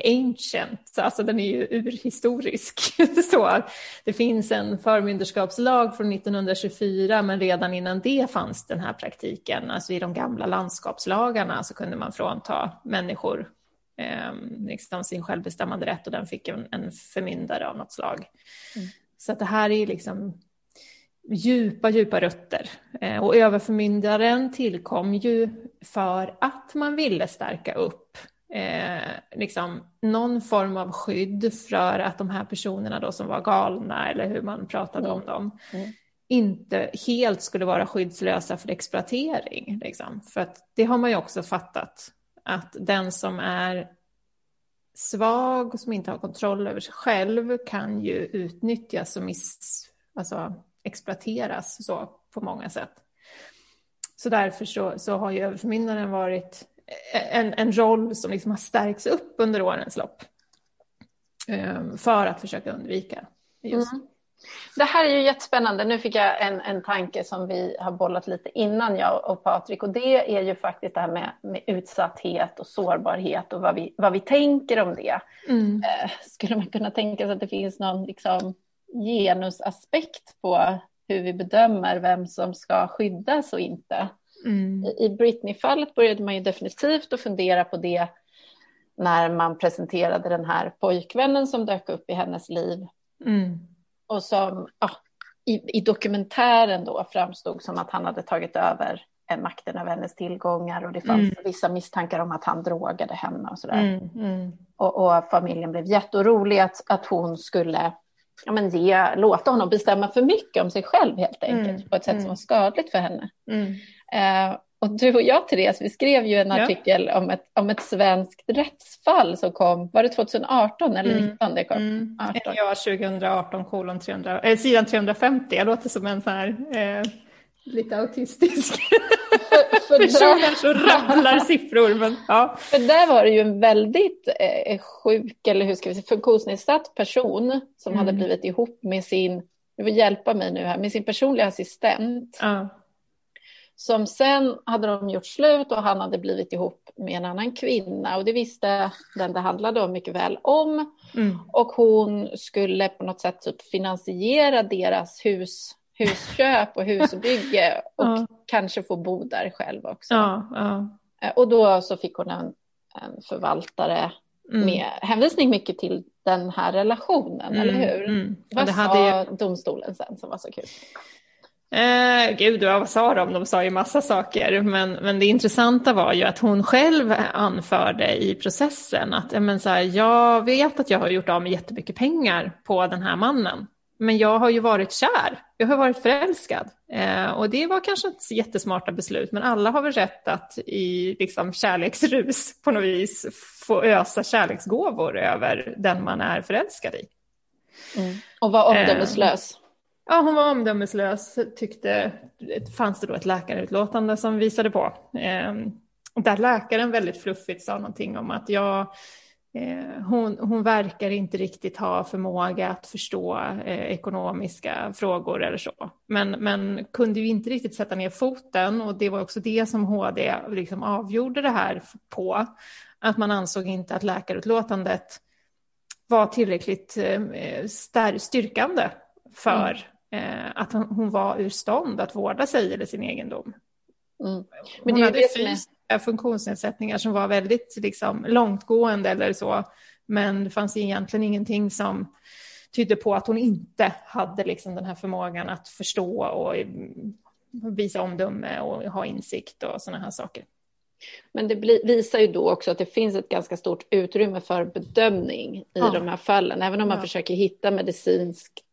ancient, alltså den är ju urhistorisk. [LAUGHS] Så det finns en förmynderskapslag från 1924 men redan innan det fanns den här praktiken. Alltså i de gamla landskapslagarna så kunde man frånta människor eh, liksom sin självbestämmande rätt och den fick en, en förmyndare av något slag. Mm. Så att det här är liksom djupa, djupa rötter. Eh, och överförmyndaren tillkom ju för att man ville stärka upp eh, liksom någon form av skydd för att de här personerna då som var galna eller hur man pratade mm. om dem mm. inte helt skulle vara skyddslösa för exploatering. Liksom. För att det har man ju också fattat att den som är svag och som inte har kontroll över sig själv kan ju utnyttjas och miss, alltså, exploateras så på många sätt. Så därför så, så har ju överförmyndaren varit en, en roll som liksom har stärkts upp under årens lopp. Um, för att försöka undvika just. Mm. Det här är ju jättespännande. Nu fick jag en, en tanke som vi har bollat lite innan jag och Patrik och det är ju faktiskt det här med, med utsatthet och sårbarhet och vad vi, vad vi tänker om det. Mm. Eh, skulle man kunna tänka sig att det finns någon liksom, genusaspekt på hur vi bedömer vem som ska skyddas och inte. Mm. I Britney-fallet började man ju definitivt att fundera på det när man presenterade den här pojkvännen som dök upp i hennes liv. Mm. Och som ja, i, i, dokumentären då framstod som att han hade tagit över makten över hennes tillgångar och det fanns mm. vissa misstankar om att han drogade henne och sådär. Mm, mm. Och, och, familjen blev jätteorolig att, att hon skulle ja, men ge, låta honom bestämma för mycket om sig själv helt enkelt mm. på ett sätt mm. som var skadligt för henne. Mm. Eh, och du och jag, Therese, vi skrev ju en artikel ja. om, ett, om ett svenskt rättsfall som kom, var det 2018 eller 2019 mm. det kom? Mm. Ja, 2018 kolon 300, äh, sidan 350, jag låter som en sån här eh, lite autistisk [LAUGHS] för, personer som rabblar siffror. Men, ja. För där var det ju en väldigt eh, sjuk, eller hur ska vi säga, funktionsnedsatt person som mm. hade blivit ihop med sin, du får hjälpa mig nu här, med sin personliga assistent. Ja. Som sen hade de gjort slut och han hade blivit ihop med en annan kvinna och det visste den det handlade om mycket väl om. Mm. Och hon skulle på något sätt typ finansiera deras hus husköp och husbygge och ja. kanske få bo där själv också. Ja, ja. Eh, och då så fick hon en, en förvaltare mm. med hänvisning mycket till den här relationen, mm, eller hur? Mm. Vad det sa ju... domstolen sen som var så kul? Eh, gud, vad sa de? De sa ju massa saker. Men, men det intressanta var ju att hon själv anförde i processen att men så här, jag vet att jag har gjort av med jättemycket pengar på den här mannen. Men jag har ju varit kär, jag har varit förälskad. Eh, och det var kanske inte jättesmarta beslut, men alla har väl rätt att i liksom, kärleksrus på något vis få ösa kärleksgåvor över den man är förälskad i. Mm. Och var omdömeslös. Eh, ja, hon var omdömeslös, tyckte, fanns det då ett läkarutlåtande som visade på. Eh, där läkaren väldigt fluffigt sa någonting om att jag hon, hon verkar inte riktigt ha förmåga att förstå eh, ekonomiska frågor eller så. Men, men kunde ju inte riktigt sätta ner foten och det var också det som HD liksom avgjorde det här på. Att man ansåg inte att läkarutlåtandet var tillräckligt eh, styrkande för mm. eh, att hon, hon var ur stånd att vårda sig eller sin egendom. Mm. Men det är hade fysiska funktionsnedsättningar som var väldigt liksom, långtgående eller så. Men det fanns egentligen ingenting som tydde på att hon inte hade liksom den här förmågan att förstå och visa omdöme och ha insikt och sådana här saker. Men det visar ju då också att det finns ett ganska stort utrymme för bedömning i ja. de här fallen. Även om man ja. försöker hitta medicinskt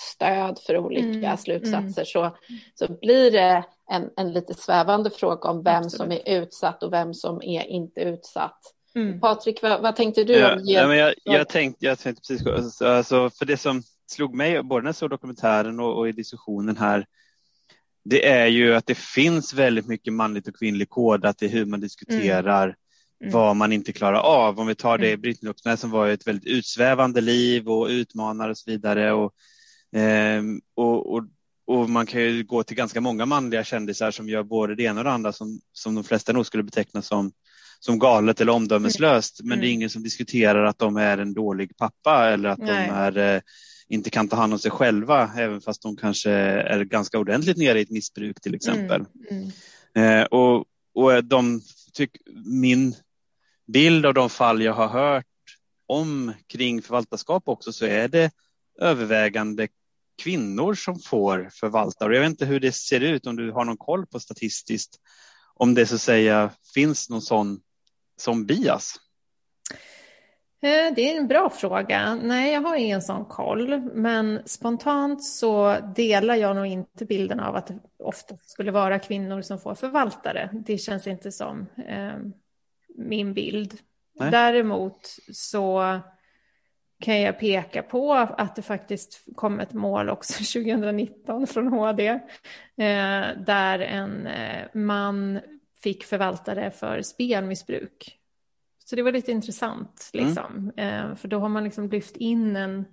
stöd för olika mm. mm. slutsatser så, så blir det en, en lite svävande fråga om vem Absolut. som är utsatt och vem som är inte utsatt. Mm. Patrik, vad, vad, tänkte du ja, om ja, men jag, jag, tänkte, jag tänkte precis, alltså, för det som slog mig både när jag såg dokumentären och, och i diskussionen här det är ju att det finns väldigt mycket manligt och kvinnligt kodat i hur man diskuterar mm. Mm. vad man inte klarar av. Om vi tar det mm. Britt Luxner som var ett väldigt utsvävande liv och utmanar och så vidare. Och, eh, och, och, och, man kan ju gå till ganska många manliga kändisar som gör både det ena och det andra som, som de flesta nog skulle beteckna som, som galet eller omdömeslöst. Men det är mm. ingen som diskuterar att de är en dålig pappa eller att Nej. de är eh, inte kan ta hand om sig själva, även fast de kanske är ganska ordentligt nere i ett missbruk till exempel. Mm, mm. Eh, och, och de tyck, min bild av de fall jag har hört om kring förvaltarskap också så är det övervägande kvinnor som får förvaltare. Jag vet inte hur det ser ut, om du har någon koll på statistiskt, om det så att säga finns någon sån som bias. Eh, det är en bra fråga. Nej, jag har ingen sån koll. Men spontant så delar jag nog inte bilden av att det ofta skulle vara kvinnor som får förvaltare. Det känns inte som eh, min bild. Nej. Däremot så kan jag peka på att det faktiskt kom ett mål också [LAUGHS] 2019 från HD eh, där en eh, man fick förvaltare för spelmissbruk. Så det var lite intressant, mm. liksom. Mm. för då har man liksom lyft in en,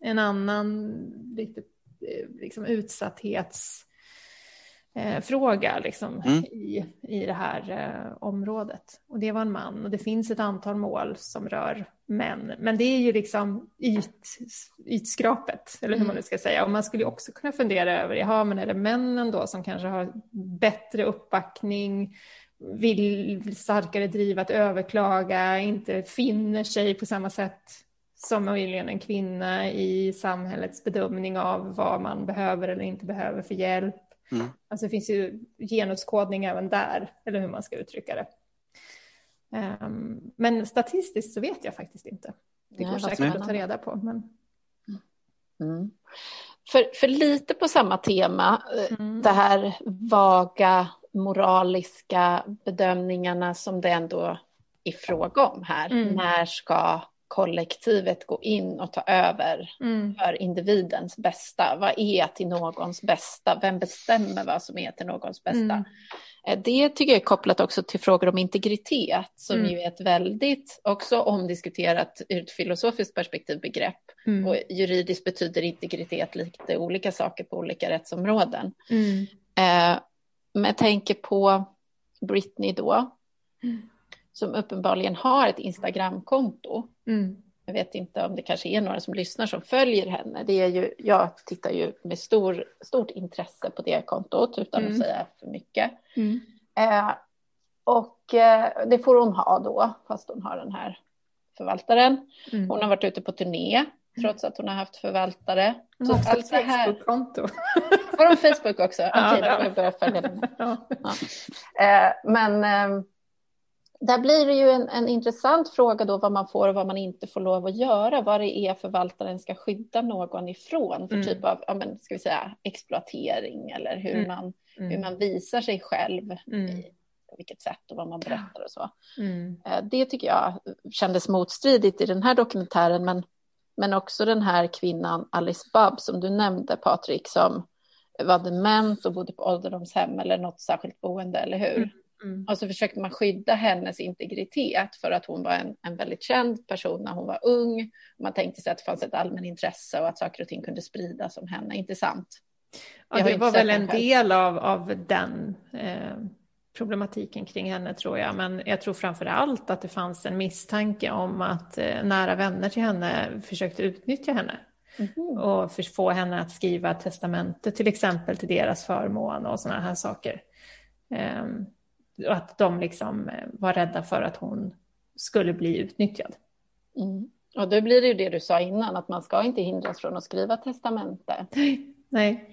en annan lite, eh, liksom utsatthetsfråga eh, liksom, mm. i, i det här eh, området. Och det var en man och det finns ett antal mål som rör män. Men det är ju liksom yt, ytskrapet, eller hur mm. man nu ska säga. Och man skulle också kunna fundera över, jaha, men är det männen då som kanske har bättre uppbackning, vill starkare driv att överklaga, inte finner sig på samma sätt som möjligen en kvinna i samhällets bedömning av vad man behöver eller inte behöver för hjälp. Mm. Alltså det finns ju genuskodning även där, eller hur man ska uttrycka det. Um, men statistiskt så vet jag faktiskt inte. Det går säkert att ta reda på. Men... Mm. För, för lite på samma tema, eh, mm. det här vaga moraliska bedömningarna som det ändå är fråga om här. Mm. När ska kollektivet gå in och ta över mm. för individens bästa? Vad är till någons bästa? Vem bestämmer vad som är till någons bästa? Eh, det tycker jag är kopplat också till frågor om integritet som mm. ju är ett väldigt också omdiskuterat ur ett filosofiskt perspektiv begrepp. Mm. Och juridiskt betyder integritet lite olika saker på olika rättsområden. Mm. Eh, men jag tänker på Britney då, mm. som uppenbarligen har ett Instagramkonto. Mm. Jag vet inte om det kanske är några som lyssnar som följer henne. Det är ju, jag tittar ju med stor, stort intresse på det kontot utan mm. att säga för mycket. Mm. Eh, och eh, det får hon ha då, fast hon har den här förvaltaren. Mm. Hon har varit ute på turné trots att hon har haft förvaltare. Hon har också ett Facebook-konto. Har hon Facebook också? Okej, okay, då får jag börja följa den. Ja. Ja. Eh, men eh, där blir det ju en, en, intressant fråga då vad man får och vad man inte får lov att göra. Vad det är förvaltaren ska skydda någon ifrån för mm. typ av ja, men, ska vi säga, exploatering eller hur, mm. man, mm. hur man visar sig själv. Mm. I, på vilket sätt och vad man berättar och så. Mm. Eh, det tycker jag kändes motstridigt i den här dokumentären men men också den här kvinnan Alice Babb som du nämnde Patrik som var dement och bodde på ålderdomshem eller något särskilt boende, eller hur? Mm. Och så försökte man skydda hennes integritet för att hon var en, en väldigt känd person när hon var ung. Man tänkte sig att det fanns ett allmänintresse och att saker och ting kunde spridas om henne, inte sant? Ja, det var väl en del av, av den eh, problematiken kring henne tror jag. Men jag tror framför allt att det fanns en misstanke om att eh, nära vänner till henne försökte utnyttja henne. Mm. Och få henne att skriva testamente till exempel till deras förmån och sådana här saker. Um, och att de liksom eh, var rädda för att hon skulle bli utnyttjad. Mm. Och då blir det ju det du sa innan, att man ska inte hindras från att skriva testamente. Nej.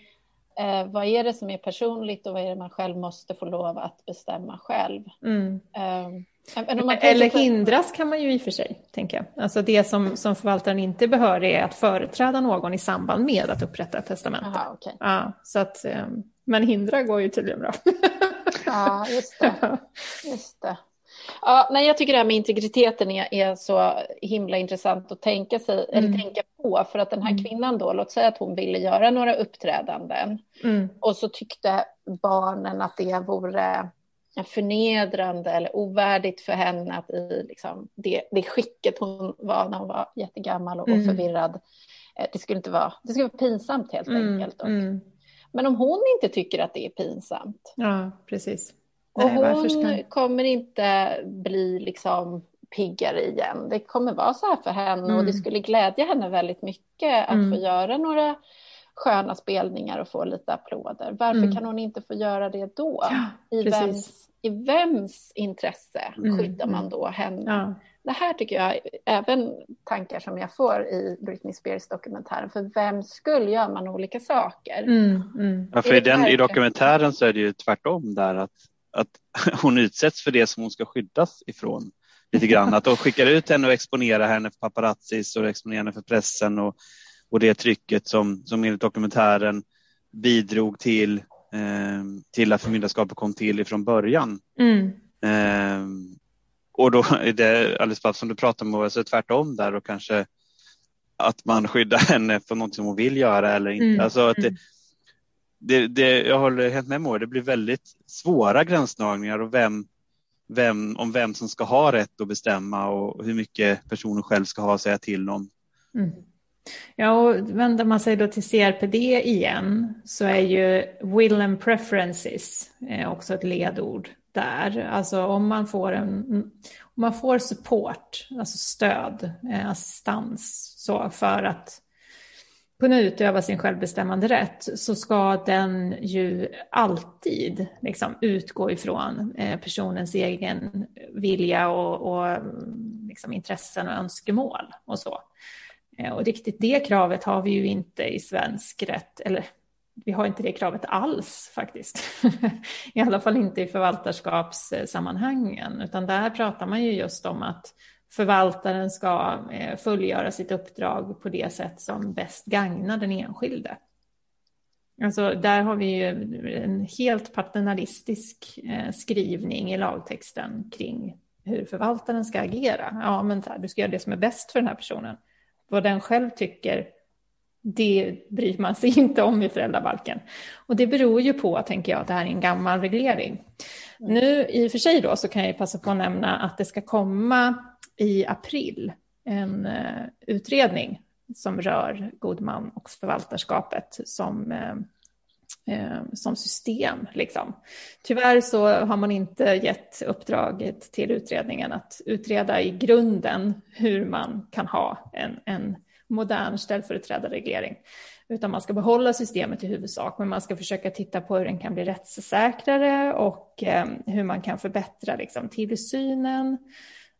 Eh, vad är det som är personligt och vad är det man själv måste få lov att bestämma själv? Mm. Eh, Eller hindras kan man ju i och för sig, tänker jag. Alltså det som, som förvaltaren inte behöver är att företräda någon i samband med att upprätta ett testamente. Aha, okay. ja, så att, eh, men hindra går ju tydligen bra. [LAUGHS] ja, just det. Just det. Ja, nej, jag tycker det här med integriteten är, är så himla intressant att tänka, sig, mm. eller tänka på. För att den här mm. kvinnan då, låt säga att hon ville göra några uppträdanden. Mm. Och så tyckte barnen att det vore förnedrande eller ovärdigt för henne att i liksom, det, det skicket hon var när hon var jättegammal och, mm. förvirrad. Eh, det skulle inte vara, det skulle vara pinsamt helt mm. enkelt. Och, mm. Men om hon inte tycker att det är pinsamt. Ja, precis. Och hon ska... kommer inte bli liksom piggare igen. Det kommer vara så här för henne mm. och det mm. skulle glädja henne väldigt mycket att mm. få göra några sköna spelningar och få lite applåder. Varför mm. kan hon inte få göra det då? Ja, I, vems, I vems intresse mm, skyddar man mm. då henne? Ja. Det här tycker jag, även tankar som jag får i Britney Spears dokumentären, för vem skull gör man olika saker? Mm, mm. Ja, för i, den, i dokumentären så är det ju tvärtom där att att [LAUGHS] hon utsätts för det som hon ska skyddas ifrån lite grann. Att de skickar ut henne och exponerar henne för paparazzis och exponerar henne för pressen och, och det trycket som, som enligt dokumentären bidrog till, eh, till att förmyndarskapet kom till ifrån början. Mm. Eh, och då [LAUGHS] är det Alice som du pratar om, alltså tvärtom där och kanske att man skyddar henne för något som hon vill göra eller inte. Mm. Alltså att det, mm det, det, jag håller helt med Moa, det blir väldigt svåra gränsdragningar och vem, vem, om vem som ska ha rätt att bestämma och hur mycket personen själv ska ha att säga till om. Mm. Ja, och vänder man sig då till CRPD igen så är ju will and preferences också ett ledord där. Alltså om man får, en, om man får support, alltså stöd, eh, assistans så för att kunna utöva sin självbestämmande rätt så ska den ju alltid liksom utgå ifrån eh, personens egen vilja och, och liksom intressen och önskemål och så. Eh, och riktigt det kravet har vi ju inte i svensk rätt, eller vi har inte det kravet alls faktiskt. [LAUGHS] I alla fall inte i förvaltarskapssammanhangen, utan där pratar man ju just om att förvaltaren ska eh, fullgöra sitt uppdrag på det sätt som bäst gagnar den enskilde. Alltså, där har vi ju en helt paternalistisk eh, skrivning i lagtexten kring hur förvaltaren ska agera. Ja, men du ska göra det som är bäst för den här personen. Vad den själv tycker, det bryr man sig [LAUGHS] inte om i föräldrabalken. Och det beror ju på, tänker jag, att det här är en gammal reglering. Nu i och för sig då så kan jag passa på att nämna att det ska komma i april en uh, utredning som rör god man och förvaltarskapet som, uh, uh, som system. Liksom. Tyvärr så har man inte gett uppdraget till utredningen att utreda i grunden hur man kan ha en, en modern ställföreträdarreglering utan man ska behålla systemet i huvudsak, men man ska försöka titta på hur den kan bli rättssäkrare och eh, hur man kan förbättra liksom, tillsynen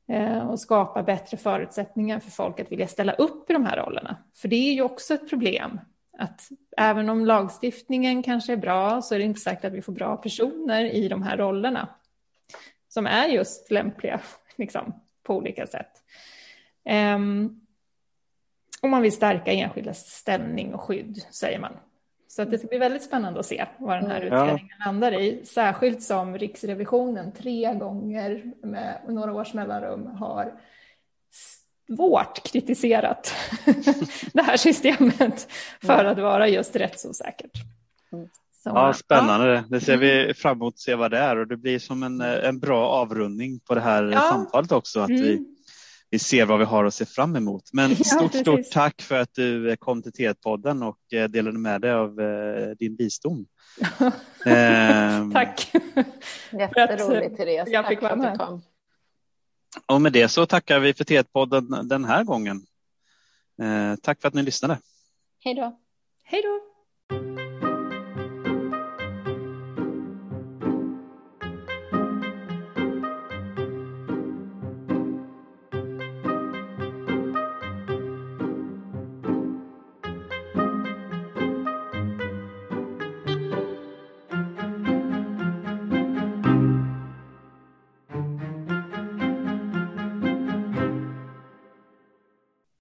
eh, och skapa bättre förutsättningar för folk att vilja ställa upp i de här rollerna. För det är ju också ett problem att även om lagstiftningen kanske är bra så är det inte säkert att vi får bra personer i de här rollerna som är just lämpliga liksom, på olika sätt. Um, och man vill stärka enskildas ställning och skydd, säger man. Så att det ska bli väldigt spännande att se vad den här utredningen ja. landar i. Särskilt som Riksrevisionen tre gånger med några års mellanrum har svårt kritiserat [LAUGHS] det här systemet för att vara just rättsosäkert. Så, ja, spännande. Ja. Det ser vi mm. fram emot att se vad det är och det blir som en, en bra avrundning på det här ja. samtalet också. Att mm. vi vi ser vad vi har att se fram emot. Men stort, [LAUGHS] ja, stort tack för att du kom till T1-podden och eh, delade med dig av eh, din visdom. [LAUGHS] Ehm, tack. Jätteroligt Therese. Jag fick vara med. Och med det så tackar vi för T1-podden den här gången. Eh, tack för att ni lyssnade. Hej då. Hej då.